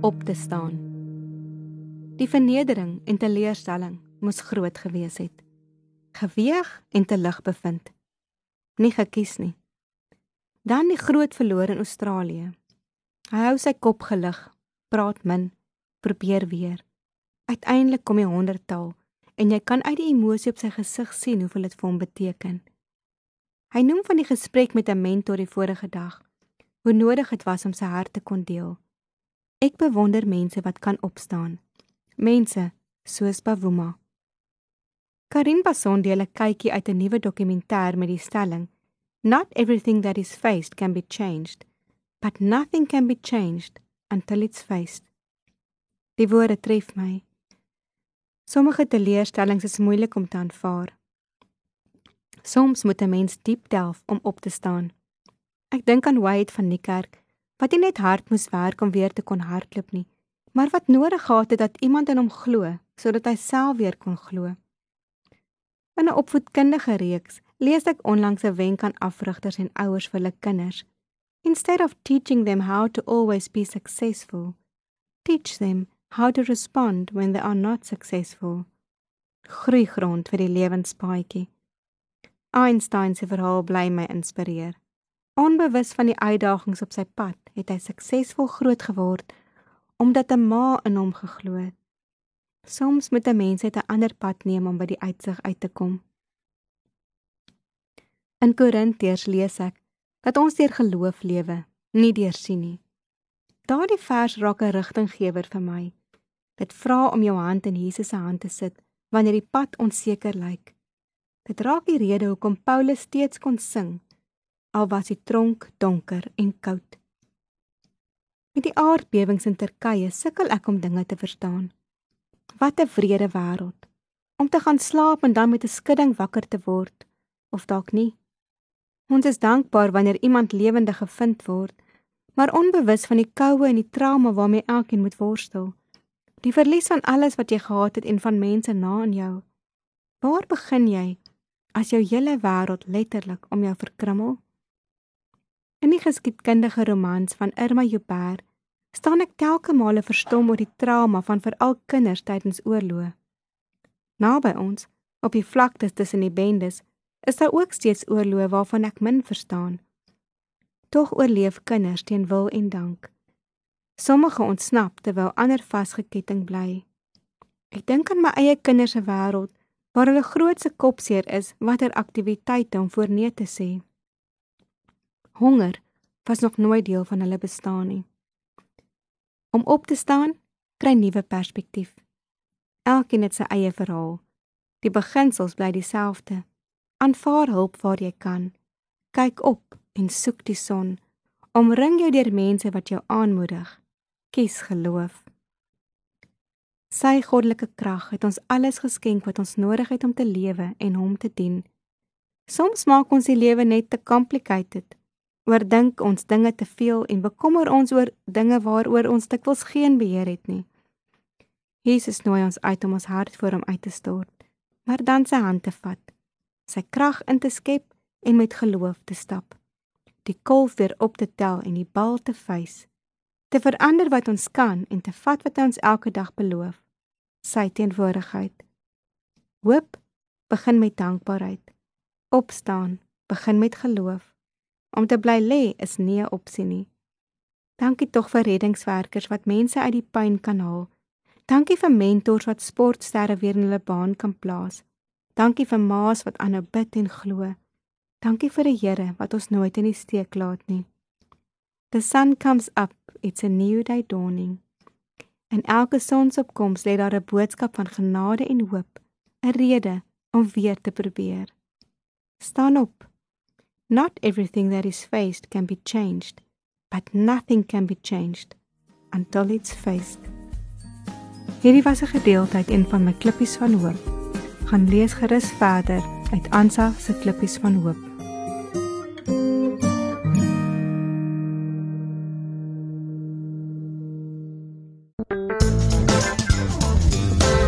Op te staan. Die vernedering en teleurstelling moes groot gewees het. Geweeg en te lig bevind. Nie gekies nie. Dan die groot verloor in Australië. Hy hou sy kop gelig, praat min, probeer weer. Uiteindelik kom hy honderdtaal en jy kan uit die emosie op sy gesig sien hoeveel dit vir hom beteken. Hy noem van die gesprek met 'n mentor die vorige dag, hoe nodig dit was om sy hart te kon deel. Ek bewonder mense wat kan opstaan. Mense soos Bavuma. Karin Bason deel 'n kykie uit 'n nuwe dokumentêr met die stelling: Not everything that is faced can be changed, but nothing can be changed until it's faced. Die woorde tref my. Sommige teleurstellings is moeilik om te aanvaar. Soms moet 'n mens diep delf om op te staan. Ek dink aan Wade van die kerk wat nie net hard moes werk om weer te kon hardloop nie, maar wat nodig gehad het dat iemand in hom glo sodat hy self weer kon glo. In 'n opvoedkundige reeks lees ek onlangs 'n wenk aan afrigters en ouers vir hulle kinders. Instead of teaching them how to always be successful, teach them how to respond when they are not successful. Groeigrond vir die lewenspaadjie. Einstein se verhaal bly my inspireer. Onbewus van die uitdagings op sy pad, het hy suksesvol groot geword omdat 'n ma in hom geglo het. Soms moet 'n mens net 'n ander pad neem om by die uitsig uit te kom. In Korintiërs lees ek dat ons deur geloof lewe, nie deur sien nie. Daardie vers raak 'n rigtinggewer vir my. Dit vra om jou hand in Jesus se hand te sit wanneer die pad onseker lyk. Dit raak die rede hoekom Paulus steeds kon sing al was die tronk donker en koud. Met die aardbewings in Turkye sukkel ek om dinge te verstaan. Wat 'n wrede wêreld om te gaan slaap en dan met 'n skudding wakker te word of dalk nie. Ons is dankbaar wanneer iemand lewendig gevind word maar onbewus van die koue en die trauma waarmee elkeen moet worstel. Die verlies van alles wat jy gehad het en van mense na in jou. Waar begin jy as jou hele wêreld letterlik om jou verkrummel? In die geskiedkundige romans van Irma Joubert staan ek telke male verstom oor die trauma van veral kinders tydens oorloë. Naby ons, op die vlaktes tussen die bendes, is daar ook steeds oorloë waarvan ek min verstaan. Tog oorleef kinders teen wil en dank. Sommige ontsnap terwyl ander vasgeketting bly. Ek dink aan my eie kinders se wêreld waar hulle grootste kopseer is watter aktiwiteite om voorneem te sê. Honger was nog nooit deel van hulle bestaan nie. Om op te staan, kry nuwe perspektief. Elkeen het sy eie verhaal. Die beginsels bly dieselfde. Aanvaar hulp waar jy kan. Kyk op en soek die son. Omring jou deur mense wat jou aanmoedig. Kies geloof. Sy goddelike krag het ons alles geskenk wat ons nodig het om te lewe en hom te dien. Soms maak ons die lewe net te complicated. Oordink ons dinge te veel en bekommer ons oor dinge waaroor ons dikwels geen beheer het nie. Jesus nooi ons uit om ons hart voor hom uit te stort, maar dan sy hand te vat, sy krag in te skep en met geloof te stap die kolf weer op te tel en die bal te vys, te verander wat ons kan en te vat wat hy ons elke dag beloof, sy teenwoordigheid. Hoop begin met dankbaarheid. Opstaan begin met geloof. Om te bly lê is nie 'n opsie nie. Dankie tog vir reddingswerkers wat mense uit die pyn kan haal. Dankie vir mentors wat sportsterre weer in hulle baan kan plaas. Dankie vir ma's wat aanhou bid en glo. Dankie vir die Here wat ons nooit in die steek laat nie. The sun comes up, it's a new day dawning. En elke sonsopkoms lê daar 'n boodskap van genade en hoop, 'n rede om weer te probeer. Staan op. Not everything that is faced can be changed, that nothing can be changed until it's faced. Hierdie was 'n gedeelte uit een van my klippies van hoop. Gaan lees gerus verder uit Ansa se klippies van hoop.